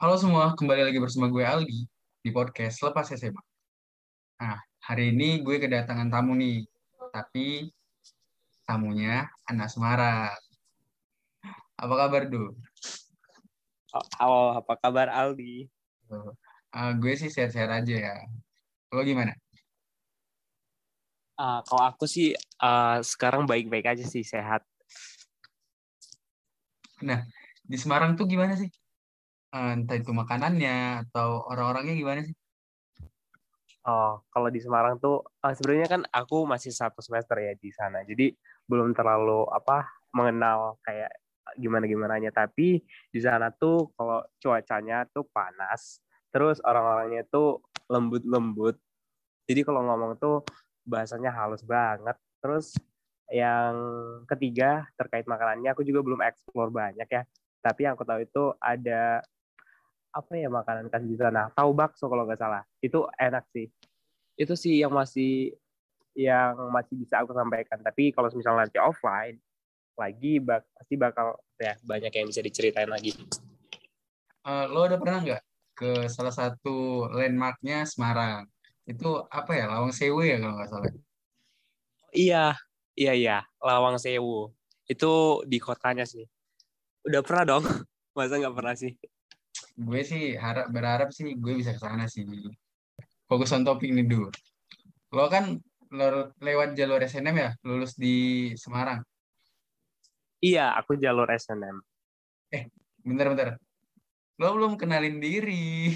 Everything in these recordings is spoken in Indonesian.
Halo semua, kembali lagi bersama gue Aldi di podcast Lepas SMA. Nah, hari ini gue kedatangan tamu nih, tapi tamunya anak Semarang. Apa kabar, Du? Halo, apa kabar Aldi? Uh, gue sih sehat-sehat aja ya. Lo gimana? Uh, kalau aku sih uh, sekarang baik-baik aja sih, sehat. Nah, di Semarang tuh gimana sih? Uh, entah itu makanannya atau orang-orangnya gimana sih? Oh, kalau di Semarang tuh uh, sebenarnya kan aku masih satu semester ya di sana, jadi belum terlalu apa mengenal kayak gimana gimananya. Tapi di sana tuh kalau cuacanya tuh panas, terus orang-orangnya tuh lembut-lembut. Jadi kalau ngomong tuh bahasanya halus banget. Terus yang ketiga terkait makanannya aku juga belum eksplor banyak ya. Tapi yang aku tahu itu ada apa ya makanan khas di sana? Tahu bakso kalau nggak salah. Itu enak sih. Itu sih yang masih yang masih bisa aku sampaikan. Tapi kalau misalnya nanti offline lagi bak pasti bakal ya banyak yang bisa diceritain lagi. Uh, lo udah pernah nggak ke salah satu landmarknya Semarang? Itu apa ya? Lawang Sewu ya kalau nggak salah. Iya, iya iya, Lawang Sewu. Itu di kotanya sih. Udah pernah dong? Masa nggak pernah sih? Gue sih harap berharap sih gue bisa ke sana sih. Fokus on topik nih dulu. Lo kan lo lewat jalur SNM ya? Lulus di Semarang? Iya aku jalur SNM eh bentar-bentar lo belum kenalin diri.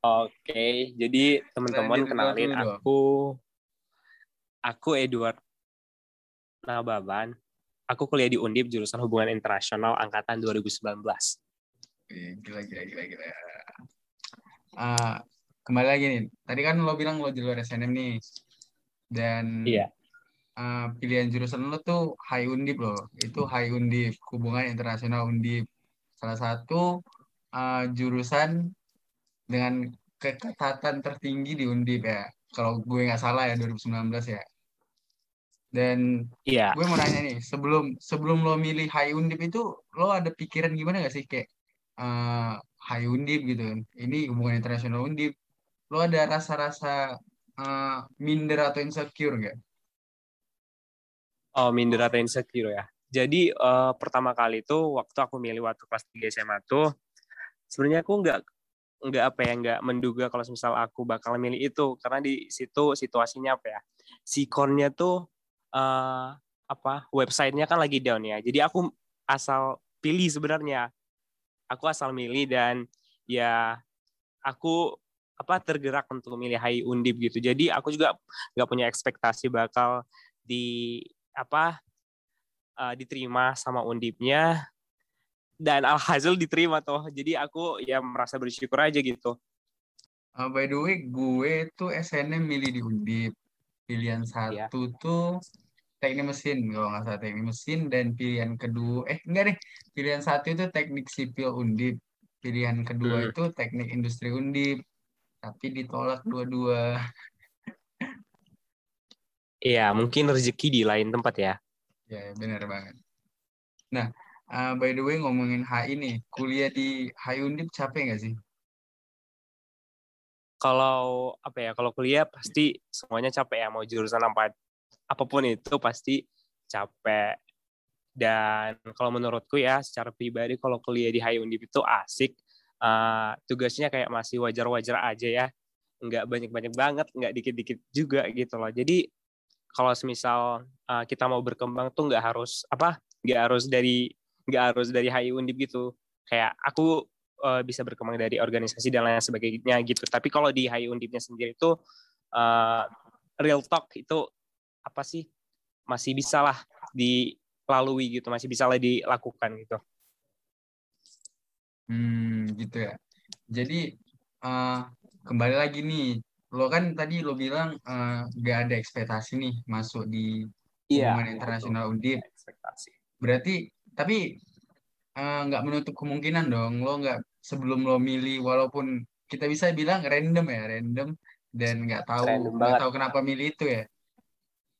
Oke jadi teman-teman kenalin aku. Aku Edward Nababan. Aku kuliah di Undip jurusan Hubungan Internasional angkatan 2019 gila gila gila gila uh, kembali lagi nih. Tadi kan lo bilang lo jalur SNM nih. Dan iya. uh, pilihan jurusan lo tuh High Undip lo itu High Undip hubungan internasional Undip. Salah satu uh, jurusan dengan keketatan tertinggi di Undip ya. Kalau gue nggak salah ya 2019 ya. Dan iya. gue mau nanya nih sebelum sebelum lo milih High Undip itu lo ada pikiran gimana gak sih? Kayak uh, High Undip gitu kan. Ini hubungan internasional Undip. Lo ada rasa-rasa uh, minder atau insecure nggak? Oh, minder atau insecure ya. Jadi uh, pertama kali itu waktu aku milih waktu kelas 3 SMA tuh sebenarnya aku nggak nggak apa ya nggak menduga kalau misal aku bakal milih itu karena di situ situasinya apa ya sikonnya tuh uh, apa websitenya kan lagi down ya jadi aku asal pilih sebenarnya aku asal milih dan ya aku apa tergerak untuk memilih Hai Undip gitu. Jadi aku juga nggak punya ekspektasi bakal di apa uh, diterima sama Undipnya dan alhasil diterima toh. Jadi aku ya merasa bersyukur aja gitu. Uh, by the way, gue tuh SNM milih di Undip. Pilihan iya. satu ya. tuh teknik mesin kalau nggak salah teknik mesin dan pilihan kedua eh enggak deh pilihan satu itu teknik sipil undip pilihan kedua hmm. itu teknik industri undip tapi ditolak dua-dua Iya, mungkin rezeki di lain tempat ya. Ya, benar banget. Nah, uh, by the way ngomongin HI nih, kuliah di HI Undip capek nggak sih? Kalau apa ya, kalau kuliah pasti semuanya capek ya, mau jurusan apa apa pun itu pasti capek. Dan kalau menurutku ya secara pribadi kalau kuliah di High Undip itu asik. Uh, tugasnya kayak masih wajar-wajar aja ya. Nggak banyak-banyak banget nggak dikit-dikit juga gitu loh. Jadi kalau semisal uh, kita mau berkembang tuh nggak harus apa nggak harus dari nggak harus dari High Undip gitu. Kayak aku uh, bisa berkembang dari organisasi dan lain sebagainya gitu. Tapi kalau di High Undipnya sendiri itu uh, real talk itu apa sih masih bisa lah dilalui gitu masih bisa lah dilakukan gitu. Hmm gitu ya. Jadi uh, kembali lagi nih lo kan tadi lo bilang uh, gak ada ekspektasi nih masuk di iya, hubungan internasional Undip. Ekspektasi. Berarti tapi eh, nggak uh, menutup kemungkinan dong lo nggak sebelum lo milih walaupun kita bisa bilang random ya random dan nggak tahu nggak tahu kenapa milih itu ya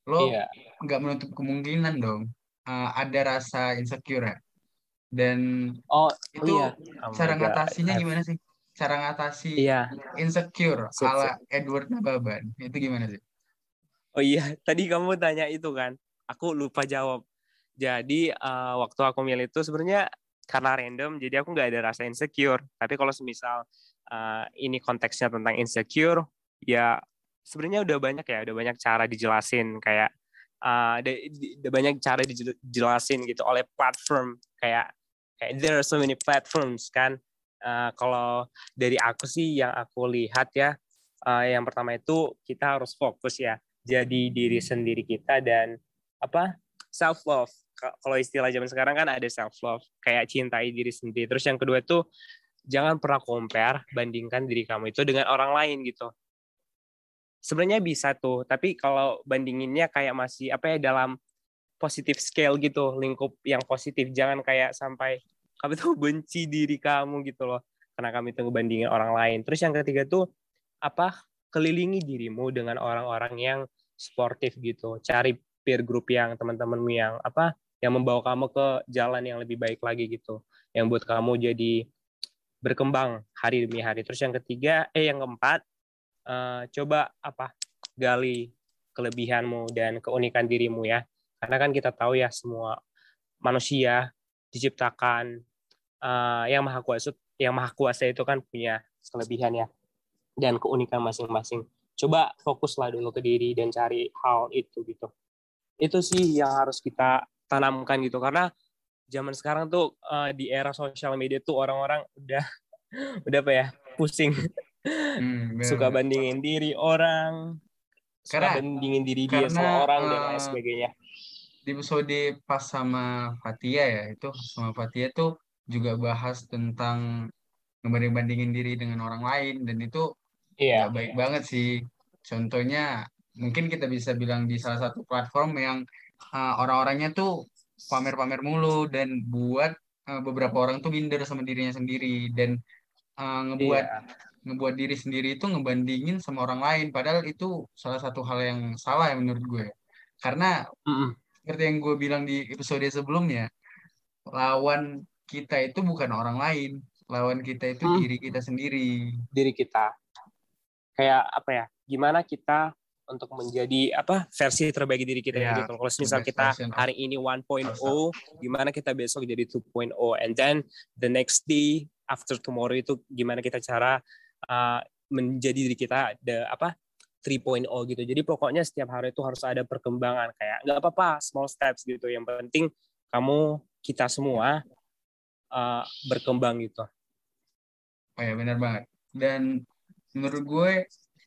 lo iya. nggak iya. menutup kemungkinan dong uh, ada rasa insecure ya dan oh, itu oh iya. cara ngatasinya gimana sih cara ngatasi iya. insecure sip, ala Edward Nababan itu gimana sih oh iya tadi kamu tanya itu kan aku lupa jawab jadi uh, waktu aku milih itu sebenarnya karena random jadi aku nggak ada rasa insecure tapi kalau semisal uh, ini konteksnya tentang insecure ya sebenarnya udah banyak ya udah banyak cara dijelasin kayak uh, ada, ada banyak cara dijelasin gitu oleh platform kayak kayak there are so many platforms kan. Uh, kalau dari aku sih yang aku lihat ya uh, yang pertama itu kita harus fokus ya jadi diri sendiri kita dan apa self love kalau istilah zaman sekarang kan ada self love kayak cintai diri sendiri. Terus yang kedua itu jangan pernah compare bandingkan diri kamu itu dengan orang lain gitu sebenarnya bisa tuh tapi kalau bandinginnya kayak masih apa ya dalam positif scale gitu lingkup yang positif. Jangan kayak sampai kamu tuh benci diri kamu gitu loh karena kami tuh ngebandingin orang lain. Terus yang ketiga tuh apa kelilingi dirimu dengan orang-orang yang sportif gitu. Cari peer group yang teman-temanmu yang apa yang membawa kamu ke jalan yang lebih baik lagi gitu. Yang buat kamu jadi berkembang hari demi hari. Terus yang ketiga eh yang keempat uh, coba apa? Gali kelebihanmu dan keunikan dirimu ya. Karena kan kita tahu ya semua manusia diciptakan uh, yang maha kuasa yang maha kuasa itu kan punya kelebihan ya dan keunikan masing-masing. Coba fokuslah dulu ke diri dan cari hal itu gitu. Itu sih yang harus kita tanamkan gitu. Karena zaman sekarang tuh uh, di era sosial media tuh orang-orang udah udah apa ya pusing hmm, suka bandingin diri orang suka bandingin diri dia sama orang uh, dan lain eh, sebagainya. di episode pas sama Fatia ya itu sama Fatia tuh juga bahas tentang ngebanding bandingin diri dengan orang lain dan itu iya. baik banget sih. Contohnya mungkin kita bisa bilang di salah satu platform yang uh, orang-orangnya tuh pamer-pamer mulu dan buat uh, beberapa orang tuh minder sama dirinya sendiri dan uh, ngebuat iya ngebuat diri sendiri itu ngebandingin sama orang lain. Padahal itu salah satu hal yang salah ya menurut gue. Karena mm -mm. seperti yang gue bilang di episode sebelumnya lawan kita itu bukan orang lain. Lawan kita itu mm. diri kita sendiri. Diri kita. Kayak apa ya? Gimana kita untuk menjadi apa versi terbaik diri kita yeah, gitu. Kalau misal kita hari ini 1.0, gimana kita besok jadi 2.0 and then the next day after tomorrow itu gimana kita cara uh, menjadi diri kita the apa 3.0 gitu. Jadi pokoknya setiap hari itu harus ada perkembangan kayak nggak apa-apa small steps gitu. Yang penting kamu kita semua uh, berkembang gitu. Oh ya benar banget. Dan menurut gue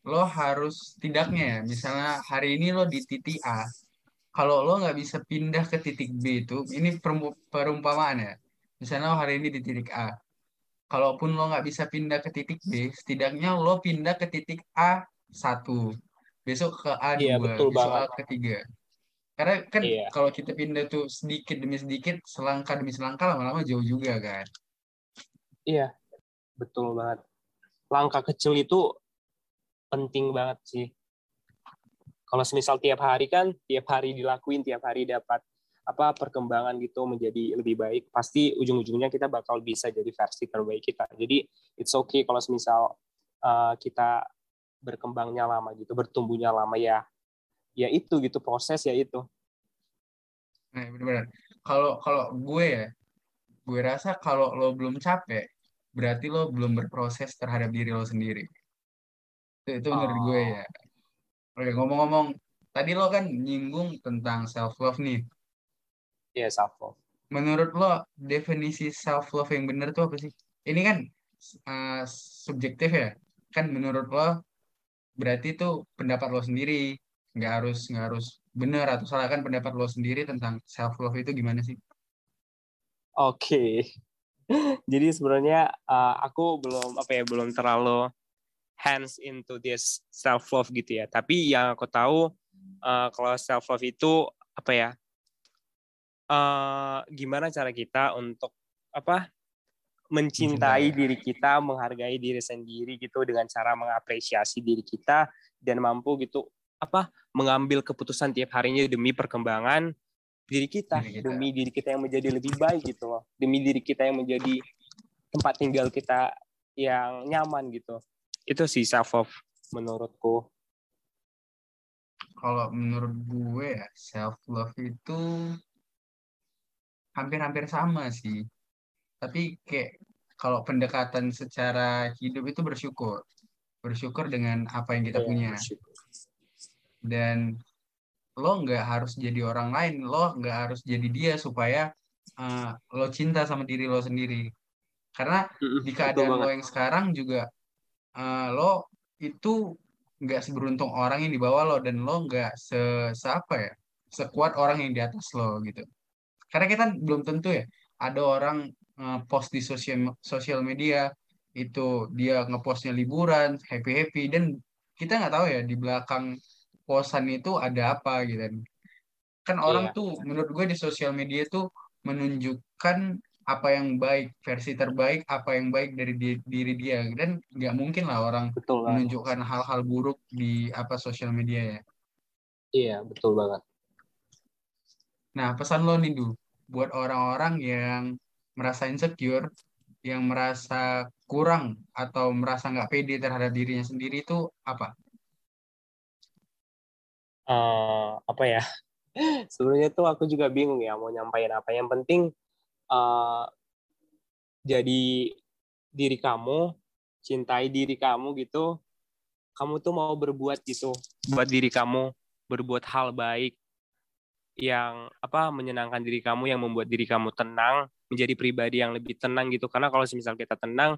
lo harus tidaknya ya misalnya hari ini lo di titik A kalau lo nggak bisa pindah ke titik B itu ini perumpamaan ya misalnya lo hari ini di titik A kalaupun lo nggak bisa pindah ke titik B, setidaknya lo pindah ke titik A satu, besok ke A dua, iya, besok banget. A ketiga. Karena kan iya. kalau kita pindah tuh sedikit demi sedikit, selangkah demi selangkah lama-lama jauh juga kan. Iya, betul banget. Langkah kecil itu penting banget sih. Kalau semisal tiap hari kan, tiap hari dilakuin, tiap hari dapat apa perkembangan gitu menjadi lebih baik pasti ujung-ujungnya kita bakal bisa jadi versi terbaik kita. Jadi it's okay kalau semisal uh, kita berkembangnya lama gitu bertumbuhnya lama ya ya itu gitu proses ya itu. Nah benar-benar kalau kalau gue ya gue rasa kalau lo belum capek berarti lo belum berproses terhadap diri lo sendiri. Itu, itu menurut gue ya. Oh. oke ngomong-ngomong tadi lo kan nyinggung tentang self love nih Iya, self love. Menurut lo definisi self love yang benar tuh apa sih? Ini kan uh, subjektif ya. Kan menurut lo berarti itu pendapat lo sendiri, nggak harus nggak harus benar atau salah kan pendapat lo sendiri tentang self love itu gimana sih? Oke. Okay. Jadi sebenarnya uh, aku belum apa ya belum terlalu hands into this self love gitu ya. Tapi yang aku tahu uh, kalau self love itu apa ya? Uh, gimana cara kita untuk apa mencintai diri kita, menghargai diri sendiri gitu dengan cara mengapresiasi diri kita dan mampu gitu apa mengambil keputusan tiap harinya demi perkembangan diri kita, diri kita. demi diri kita yang menjadi lebih baik gitu loh demi diri kita yang menjadi tempat tinggal kita yang nyaman gitu. Itu sih self love menurutku. Kalau menurut gue ya self love itu hampir-hampir sama sih. Tapi kayak kalau pendekatan secara hidup itu bersyukur. Bersyukur dengan apa yang kita ya, punya. dan lo nggak harus jadi orang lain lo nggak harus jadi dia supaya uh, lo cinta sama diri lo sendiri. Karena di keadaan lo yang sekarang juga uh, lo itu nggak seberuntung orang yang di bawah lo dan lo nggak se, se apa ya sekuat orang yang di atas lo gitu karena kita belum tentu ya ada orang post di sosial sosial media itu dia ngepostnya liburan happy happy dan kita nggak tahu ya di belakang posan itu ada apa gitu. Kan kan orang iya. tuh menurut gue di sosial media tuh menunjukkan apa yang baik versi terbaik apa yang baik dari diri dia. Dan nggak mungkin lah orang betul menunjukkan hal-hal buruk di apa sosial media ya. Iya betul banget nah pesan lo nih du buat orang-orang yang merasa insecure yang merasa kurang atau merasa nggak pede terhadap dirinya sendiri itu apa? Uh, apa ya? Sebenarnya tuh aku juga bingung ya mau nyampain apa. Yang penting uh, jadi diri kamu, cintai diri kamu gitu. Kamu tuh mau berbuat gitu buat diri kamu, berbuat hal baik yang apa menyenangkan diri kamu yang membuat diri kamu tenang, menjadi pribadi yang lebih tenang gitu. Karena kalau misal kita tenang,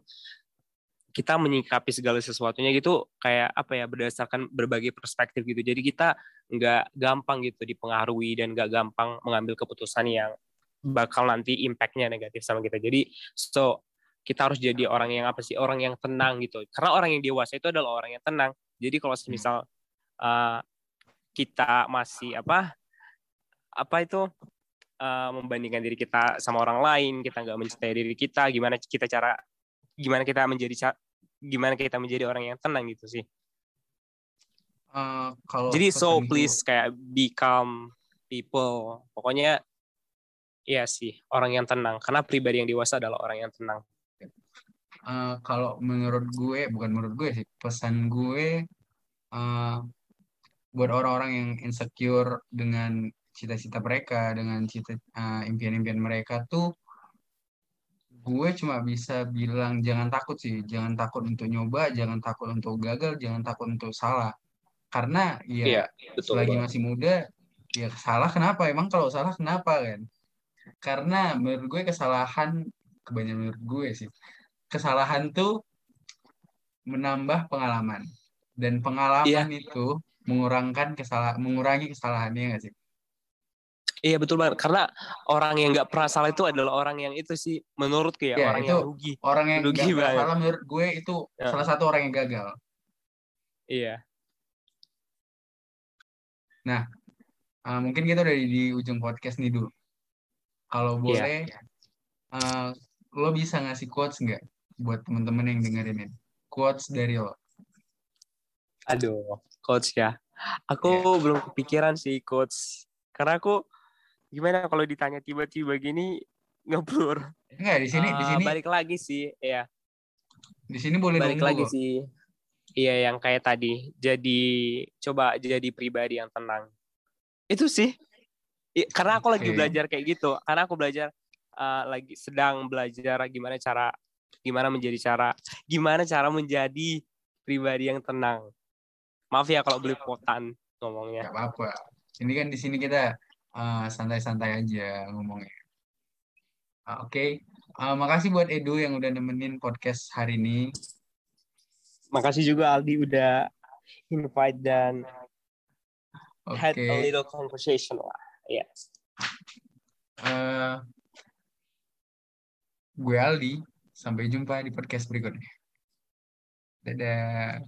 kita menyikapi segala sesuatunya gitu kayak apa ya berdasarkan berbagai perspektif gitu. Jadi kita nggak gampang gitu dipengaruhi dan nggak gampang mengambil keputusan yang bakal nanti impactnya negatif sama kita. Jadi so kita harus jadi orang yang apa sih orang yang tenang gitu. Karena orang yang dewasa itu adalah orang yang tenang. Jadi kalau hmm. misal uh, kita masih apa apa itu uh, membandingkan diri kita sama orang lain, kita nggak mencintai diri kita, gimana kita cara gimana kita menjadi gimana kita menjadi orang yang tenang gitu sih. Uh, kalau jadi so please kayak become people. Pokoknya Iya sih, orang yang tenang. Karena pribadi yang dewasa adalah orang yang tenang. Uh, kalau menurut gue, bukan menurut gue sih, pesan gue uh, buat orang-orang yang insecure dengan cita-cita mereka, dengan cita uh, impian-impian mereka tuh, gue cuma bisa bilang jangan takut sih, jangan takut untuk nyoba, jangan takut untuk gagal, jangan takut untuk salah. Karena ya iya, betul selagi banget. masih muda, ya salah kenapa? Emang kalau salah kenapa kan? karena menurut gue kesalahan kebanyakan menurut gue sih kesalahan tuh menambah pengalaman dan pengalaman iya. itu mengurangkan kesalahan mengurangi kesalahannya nggak sih Iya betul banget karena orang yang nggak pernah salah itu adalah orang yang itu sih menurut ya, ya orang itu yang rugi. Orang yang rugi gak salah menurut gue itu ya. salah satu orang yang gagal. Iya. Nah, uh, mungkin kita udah di, di ujung podcast nih dulu. Kalau iya. boleh, yeah. uh, lo bisa ngasih quotes nggak buat temen-temen yang dengerin ini? Quotes dari lo. Aduh, quotes ya. Aku yeah. belum kepikiran sih quotes. Karena aku gimana kalau ditanya tiba-tiba gini ngeblur. Enggak, di sini uh, di sini balik lagi sih, ya. Di sini boleh balik lagi kok. sih. Iya, yang kayak tadi. Jadi coba jadi pribadi yang tenang. Itu sih karena aku lagi belajar kayak gitu karena aku belajar uh, lagi sedang belajar gimana cara gimana menjadi cara gimana cara menjadi pribadi yang tenang maaf ya kalau beli potan ngomongnya Gak apa-apa ini kan di sini kita eh, santai-santai aja ngomongnya uh, oke okay. uh, makasih buat Edu yang udah nemenin podcast hari ini makasih juga Aldi udah invite dan okay. had a little conversation lah Iya. Uh, gue Aldi. Sampai jumpa di podcast berikutnya. Dadah.